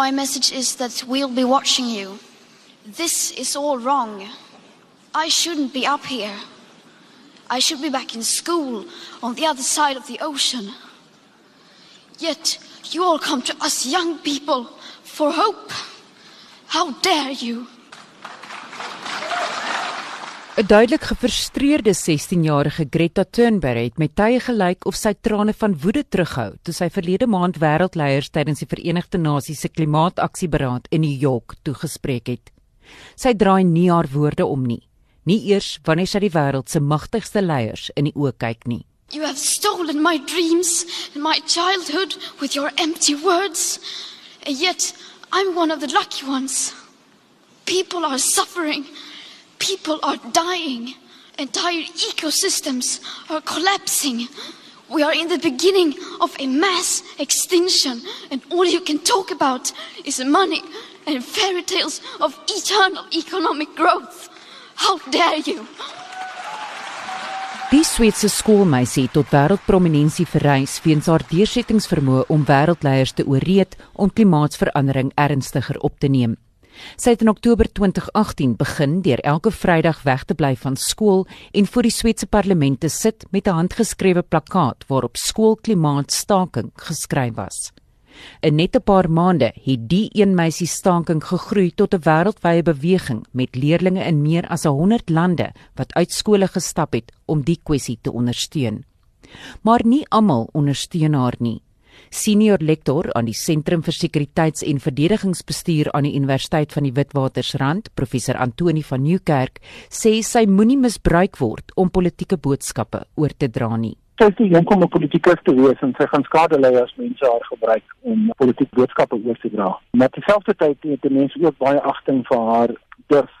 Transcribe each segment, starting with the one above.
My message is that we'll be watching you. This is all wrong. I shouldn't be up here. I should be back in school on the other side of the ocean. Yet you all come to us young people for hope. How dare you? 'n Duidelik gefrustreerde 16-jarige Greta Thunberg het met tye gelyk of sy trane van woede terughou toe sy verlede maand wêreldleiers tydens die Verenigde Nasies se klimaataksieberaad in New York toegespreek het. Sy draai nie haar woorde om nie, nie eers wanneer sy die wêreld se magtigste leiers in die oë kyk nie. You have stolen my dreams and my childhood with your empty words. And yet, I'm one of the lucky ones. People are suffering. People are dying. Entire ecosystems are collapsing. We are in the beginning of a mass extinction, and all you can talk about is money and fairy tales of eternal economic growth. How dare you! Die Switserse skoolmeisie het tot wêreldprominensie verrys weens haar deursettingsvermoë om wêreldleiers te ooreed om klimaatsverandering ernstiger op te neem. Sy het in Oktober 2018 begin deur elke Vrydag weg te bly van skool en voor die Switserse parlement te sit met 'n handgeskrewe plakkaat waarop skoolklimaatstaking geskryf was. In net 'n paar maande het die een meisie staking gegroei tot 'n wêreldwye beweging met leerders in meer as 100 lande wat uit skole gestap het om die kwessie te ondersteun. Maar nie almal ondersteun haar nie. Senior lektor aan die Sentrum vir Sekuriteits- en Verdedigingsbestuur aan die Universiteit van die Witwatersrand, professor Antoni van Nieuwkerk, sê sy moenie misbruik word om politieke boodskappe oor te dra nie sy is te jonk om 'n politikus te wees en sy gaan skade lei as mense haar gebruik om politieke boodskappe oor te dra. Maar terselfdertyd het die mense ook baie agting vir haar durf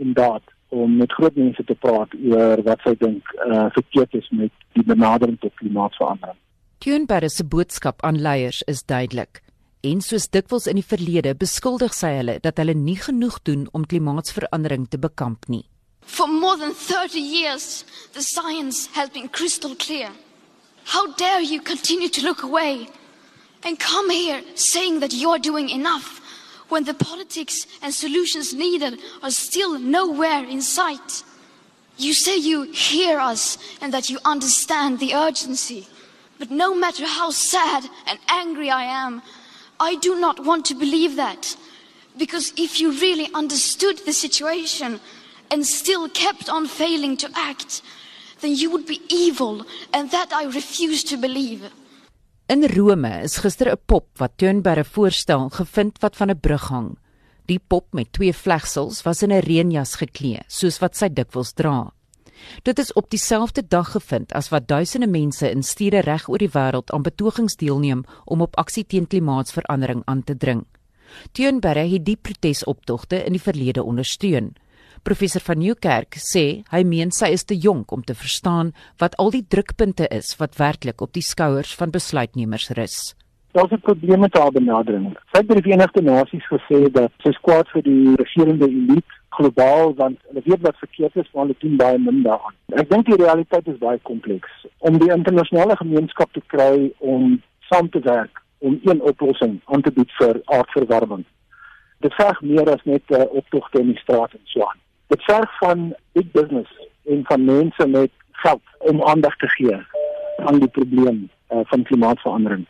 en daad om met groot mense te praat oor wat sy dink uh, verkeerd is met die benadering tot klimaatsverandering. Thunberg se boodskap aan leiers is duidelik. En soos dikwels in die verlede beskuldig sy hulle dat hulle nie genoeg doen om klimaatsverandering te bekamp nie. For more than 30 years, the science has been crystal clear. How dare you continue to look away and come here saying that you're doing enough when the politics and solutions needed are still nowhere in sight? You say you hear us and that you understand the urgency. But no matter how sad and angry I am, I do not want to believe that. Because if you really understood the situation and still kept on failing to act, then you would be evil and that I refuse to believe. In Rome is gister 'n pop wat Thunberg voorstel gevind wat van 'n brug hang. Die pop met twee vlegsels was in 'n reënjas geklee, soos wat sy dikwels dra. Dit is op dieselfde dag gevind as wat duisende mense in stede reg oor die wêreld aan betogings deelneem om op aksie teen klimaatsverandering aan te dring. Thunberg het die protesoptogte in die verlede ondersteun. Professor van Nieuwkerk sê hy meen sy is te jonk om te verstaan wat al die drukpunte is wat werklik op die skouers van besluitnemers rus. Daar's 'n probleem met haar benadering. Sy het by die Verenigde Nasies gesê dat sy kwaad vir die regerende elite globaal want hulle weet wat verkeerd is, maar hulle doen baie min daaraan. Ek dink die realiteit is baie kompleks. Om die internasionale gemeenskap te kry om saam te werk om een oplossing aan te bied vir aardverwarming. Dit verg meer as net 'n uh, optogte in die straat en so aan dit verg van big business en van mense met geld om aandag te gee aan die probleem uh, van klimaatsverandering.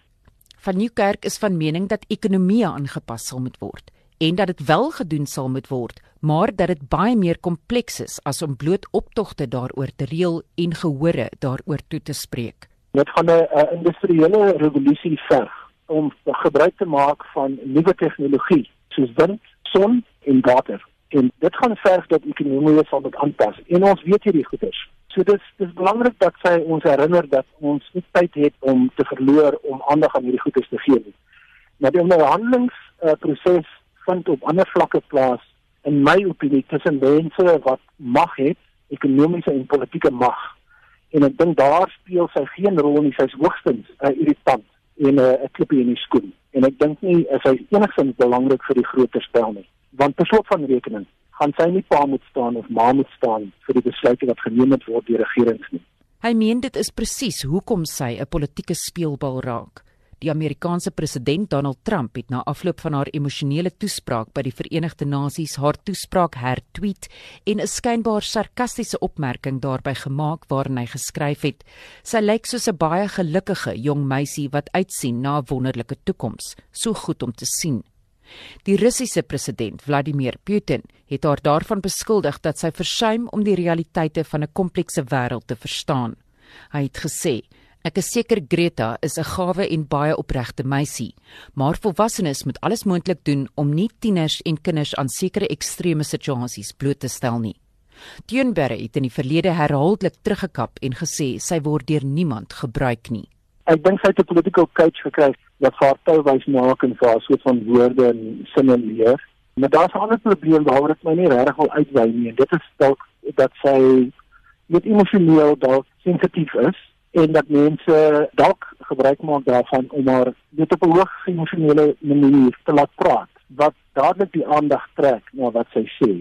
Van Nieuwkerk is van mening dat ekonomie aangepas sal moet word en dat dit wel gedoen sal moet word, maar dat dit baie meer kompleks is as om bloot optogte daaroor te reël en gehore daaroor toe te spreek. Dit gaan 'n industriële revolusie verg om gebruik te maak van nuwe tegnologie soos wind, son en water en dit gaan verg dat ekonomie sal moet aanpas en ons weet hierdie goeders. So dis dis belangrik dat sy ons herinner dat ons nie tyd het om te verloor om aandag aan hierdie goeders te gee nie. Maar die onderhandelingsproses uh, vind op ander vlakke plaas in my opinie tussen mense wat mag het, ekonomiese en politieke mag. En ek dink daar speel sy geen rol nie, sy's hoogstens 'n uh, irritant en 'n uh, klippie in die skoen. En ek dink nie sy is enigstens belangrik vir die groter spel nie want per slot van rekening gaan sy nie pa moet staan of ma moet staan vir die besluite wat geneem word deur regerings nie. Hy meen dit is presies hoekom sy 'n politieke speelbal raak. Die Amerikaanse president Donald Trump het na afloop van haar emosionele toespraak by die Verenigde Nasies haar toespraak hertweet en 'n skynbaar sarkastiese opmerking daarbey gemaak waarin hy geskryf het: "Sy lyk soos 'n baie gelukkige jong meisie wat uitsien na 'n wonderlike toekoms, so goed om te sien." Die Russiese president Vladimir Putin het haar daarvan beskuldig dat sy versuim om die realiteite van 'n komplekse wêreld te verstaan. Hy het gesê: Ek is seker Greta is 'n gawe en baie opregte meisie, maar volwassenes moet alles moontlik doen om nie tieners en kinders aan sekere ekstreme situasies bloot te stel nie. Thunberg het in die verlede herhaaldelik teruggekap en gesê sy word deur niemand gebruik nie. Ek dink sy het 'n political coach gekry wat haar touwys maak en vir haar soort van woorde en sinne leer. Maar daar's 'n ander probleem waaroor ek my nie regtig wil uitwy nie en dit is dalk dat sy met emosioneel dalk sensitief is en dat mense dalk gebruik maak daarvan om haar net op 'n hoë emosionele manier te laat praat wat dadelik die aandag trek na wat sy sê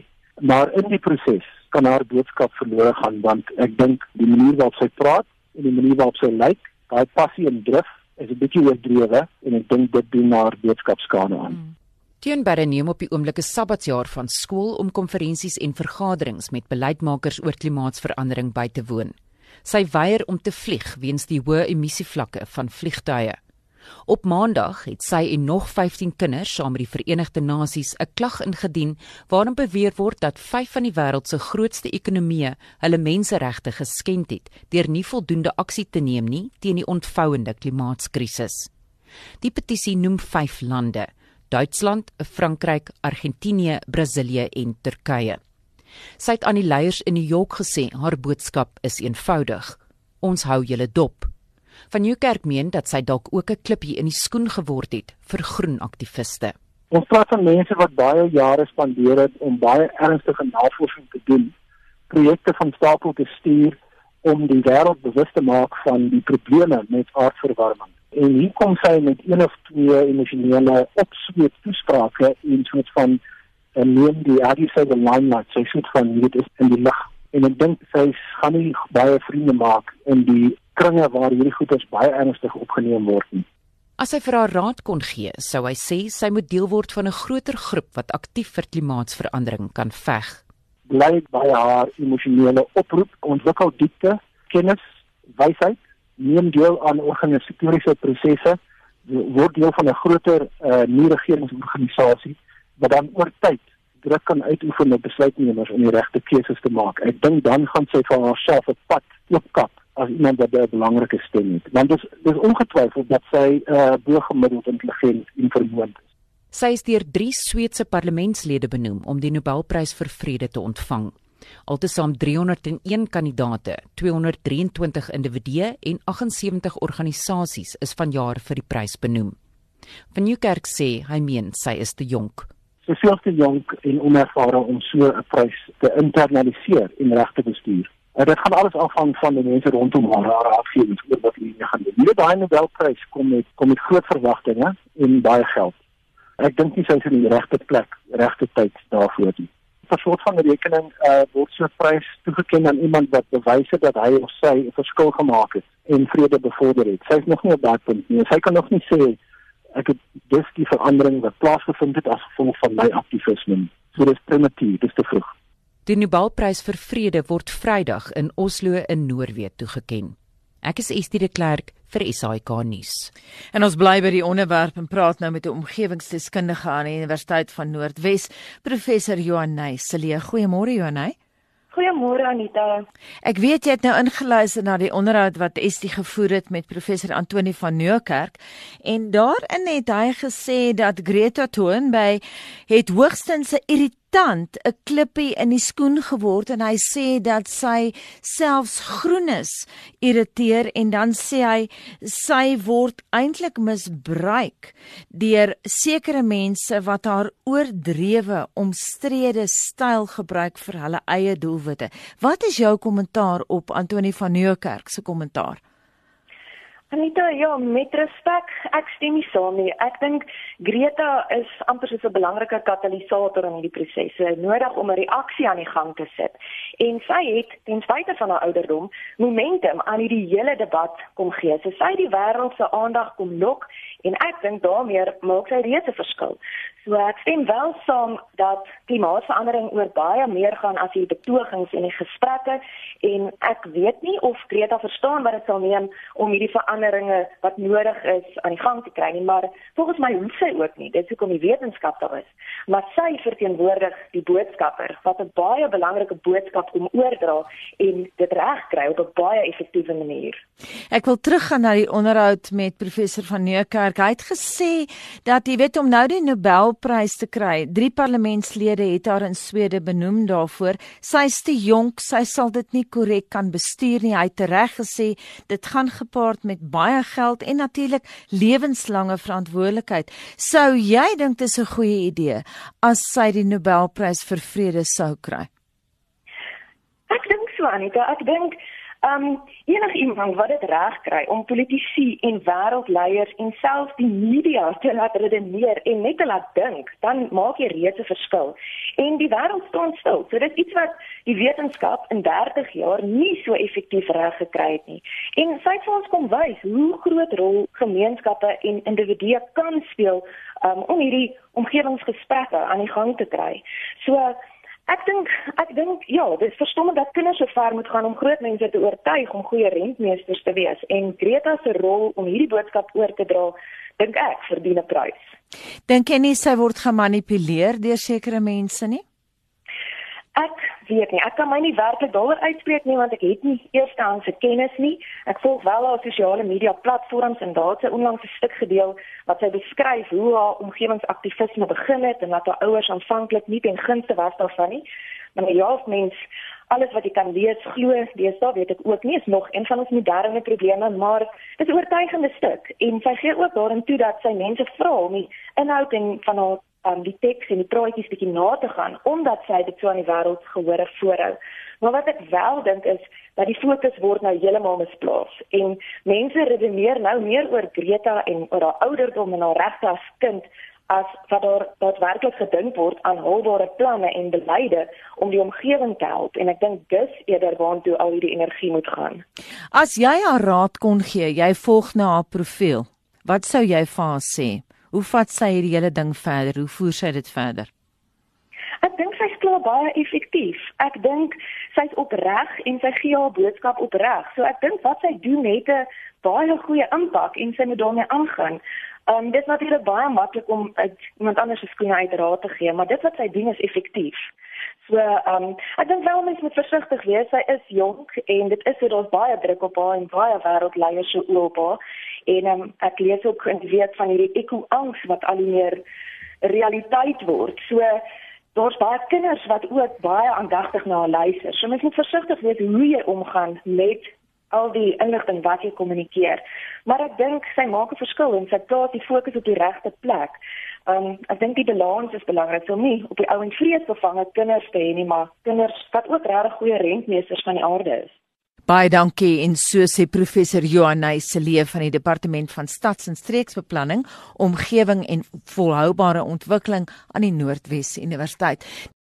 maar in die proses kan haar boodskap verlore gaan want ek dink die manier waarop sy praat en die manier waarop sy lyk daai passie en drif is 'n bietjie oordrewe en ek dink dit doen haar boodskap skade aan hmm. Teenberre neem op die oomblik 'n sabbatsjaar van skool om konferensies en vergaderings met beleidsmakers oor klimaatsverandering by te woon. Sy weier om te vlieg weens die hoë emissievlakke van vliegtye. Op Maandag het sy en nog 15 kinders saam met die Verenigde Nasies 'n klag ingedien waarin beweer word dat 5 van die wêreld se grootste ekonomieë hulle menseregte geskend het deur nie voldoende aksie te neem nie teen die ontvouende klimaatskrisis. Die petisie noem 5 lande: Duitsland, Frankryk, Argentinië, Brasilië en Turkye. Sy het aan die leiers in New York gesê haar boodskap is eenvoudig: Ons hou julle dop. Van Nieuwkerk meen dat sy dalk ook 'n klippie in die skoen geword het vir groen aktiviste. Ons praat van mense wat baie jare spandeer het om baie ernstige navorsing te doen, projekte van stapel te stuur om die wêreld bewus te maak van die probleme met aardverwarming. En hier kom sy met een of twee emosionele opsweep toesprake in soort van en neem die aggressive limelight sy soet van dit is in die lig en ek dink sy gaan nie baie vriende maak in die kringe waar hierdie goeders baie ernstig opgeneem word nie. As hy vir haar raad kon gee, sou hy sê sy moet deel word van 'n groter groep wat aktief vir klimaatsverandering kan veg. Bly by haar emosionele oproep, ontwikkel diepte, kennis, wysheid, neem deel aan organisatoriese prosesse, word deel van 'n groter uh, nie-regeringsorganisasie wat dan oor tyd druk kan uitoefen op besluitnemers om die regte keuses te maak. Ek dink dan gaan sy vir haarself 'n pad oopkap as iemand wat 'n belangrike stem het. Want dit is dis ongetwyfeld dat sy uh, bo-gemiddeld intelligent en vermoënd is. Sy is deur 3 Sweedse parlementslede benoem om die Nobelprys vir vrede te ontvang. Altesaam 301 kandidate, 223 individue en 78 organisasies is vanjaar vir die prys benoem. Van Nieuwkerk sê hy meen sy is te jonk so veel te jonk en onervare om so 'n prys te internaliseer en reg te bestuur. En dit gaan alles afhang van die mense rondom haar haar afgewings oor wat hulle gaan doen. Hierdie daai Nobelprys kom met kom met groot verwagtinge en baie geld. Ek dink nie sy is in die regte plek, regte tyd daarvoor nie. Vir soort van rekening uh, word so 'n prys toegekend aan iemand wat bewys het dat hy of sy 'n verskil gemaak het en vrede bevorder het. Sy is nog nie op daardie punt nie. Sy kan nog nie sê ek het dis die verandering wat plaasgevind het as gevolg van my aktivisme. So dis primitief, dis te vroeg. Die Nobelprys vir vrede word Vrydag in Oslo in Noorwe toegekend. Ek is Estie de Klerk vir SAK nuus. En ons bly by die onderwerp en praat nou met 'n omgewingsdeskundige aan die Universiteit van Noordwes, professor Johan Ney. Goeiemôre Johan Ney. Goeiemôre Anita. Ek weet jy het nou ingeluister na die onderhoud wat Estie gevoer het met professor Antoni van Nieuwkerk en daarin het hy gesê dat Greta Thunberg het hoogstens 'n irritant 'n klippie in die skoen geword en hy sê dat sy selfs groenes irriteer en dan sê hy sy word eintlik misbruik deur sekere mense wat haar oordrewe omstrede styl gebruik vir hulle eie doelwitte. Wat is jou kommentaar op Antoni van Nieuwkerk se kommentaar? Anita, ja, met respek, ek stem nie saam nie. Ek dink Greta is amper soos 'n belangrike katalisator in hierdie proses. Sy het nodig om 'n reaksie aan die gang te sit. En sy het ten spyte van haar ouderdom momentum aan hierdie hele debat kom gee. So sy het die wêreld se aandag kom lok en ek dink daarmee maak sy reeds 'n verskil. So ek stem wel saam dat klimaatsverandering oor baie meer gaan as die betogings en die gesprekke en ek weet nie of Greta verstaan wat dit sal neem om hierdie veranderinge wat nodig is aan die gang te kry nie, maar volgens my hoef sy ook nie. Dit is hoekom die wetenskap daar is. Maar sy verteenwoordig die boodskapper wat 'n baie belangrike boodskap kom oordra en dit regkry op 'n baie effektiewe manier. Ek wil teruggaan na die onderhoud met professor van Neukerk. Hy het gesê dat jy weet om nou die Nobelprys te kry, drie parlementslede het haar in Swede benoem daarvoor. Sy's te jonk, sy sal dit nie korrek kan bestuur nie. Hy het reg gesê dit gaan gepaard met baie geld en natuurlik lewenslange verantwoordelikheid. Sou jy dink dit is 'n goeie idee as sy die Nobelprys vir vrede sou kry? Ek dink so Anita, ek dink Um enigiemand wat dit reg kry om politici en wêreldleiers en selfs die media te laat redeneer en net te laat dink, dan maak jy reeds 'n verskil. En die wêreld staan stil. So dit is iets wat die wetenskap in 30 jaar nie so effektief reg gekry het nie. En sy het vir ons kom wys hoe groot rol gemeenskappe en individue kan speel um, om hierdie omgewingsgesprekke aan die gang te kry. So Ek dink ek dink ja, dit is verstommend dat kinders so ver moet gaan om groot mense te oortuig om goeie rentmeesters te wees en Greta se rol om hierdie boodskap oor te dra, dink ek verdien 'n prys. Dink jy nie sy word gemanipuleer deur sekere mense nie? Ek weet nie. Ek kan my nie werklik daaroor uitspreek nie want ek het nie eerstehandse kennis nie. Ek volg wel haar sosiale media platforms en daar het sy onlangs 'n stuk gedeel wat sy beskryf hoe haar omgewingsaktivisme begin het en dat haar ouers aanvanklik nie ten gunste was daarvan nie. Maar ja, mens alles wat jy kan lees glo, dis daar weet ek ook nie is nog een van ons moderne probleme, maar dit is 'n oortuigende stuk en sy gee ook daarin toe dat sy mense vra om die inhoud en van haar um, die teks en die praatjies bietjie na te gaan omdat sy dit so aan die wêreld gehoor voorhou. Maar wat ek wel dink is dat die fokus word nou heeltemal misplaas en mense redeneer nou meer oor Greta en oor haar ouderdom en haar regte as kind as wat daar daadwerklik gedink word aan haalbare planne en beleide om die omgewing te help en ek dink dis eerder waartoe al hierdie energie moet gaan. As jy haar raad kon gee, jy volg na haar profiel. Wat sou jy vir haar sê? Hoe vat sy hierdie hele ding verder? Hoe voer sy dit verder? Ek dink sy speel baie effektief. Ek dink sy's opreg en sy gee haar boodskap opreg. So ek dink wat sy doen het 'n baie goeie impak en sy moet daarmee aangaan. Um dit is natuurlik baie maklik om uit iemand anders se skoene uit raad te gee, maar dit wat sy doen is effektief. So um ek dink wel mens moet versigtig wees. Sy is jonk en dit is so daar's baie druk op haar en baie wêreldleiers so oop haar. En um, ek lees ook in die week van hierdie eko-angs wat al meer realiteit word. So daar's baie kinders wat ook baie aandagtig na haar luister. So mens moet versigtig wees hoe jy omgaan met al die inligting wat jy kommunikeer. Maar ek dink sy maak 'n verskil en sy plaas die fokus op die regte plek. Um ek dink die balans is belangrik. So nie op die ou en vreesbevange kinders te hê nie, maar kinders wat ook regtig goeie rentmeesters van die aarde is. Baie dankie en so sê professor Johanay Celee van die departement van stads- en streeksbeplanning, omgewing en volhoubare ontwikkeling aan die Noordwes Universiteit.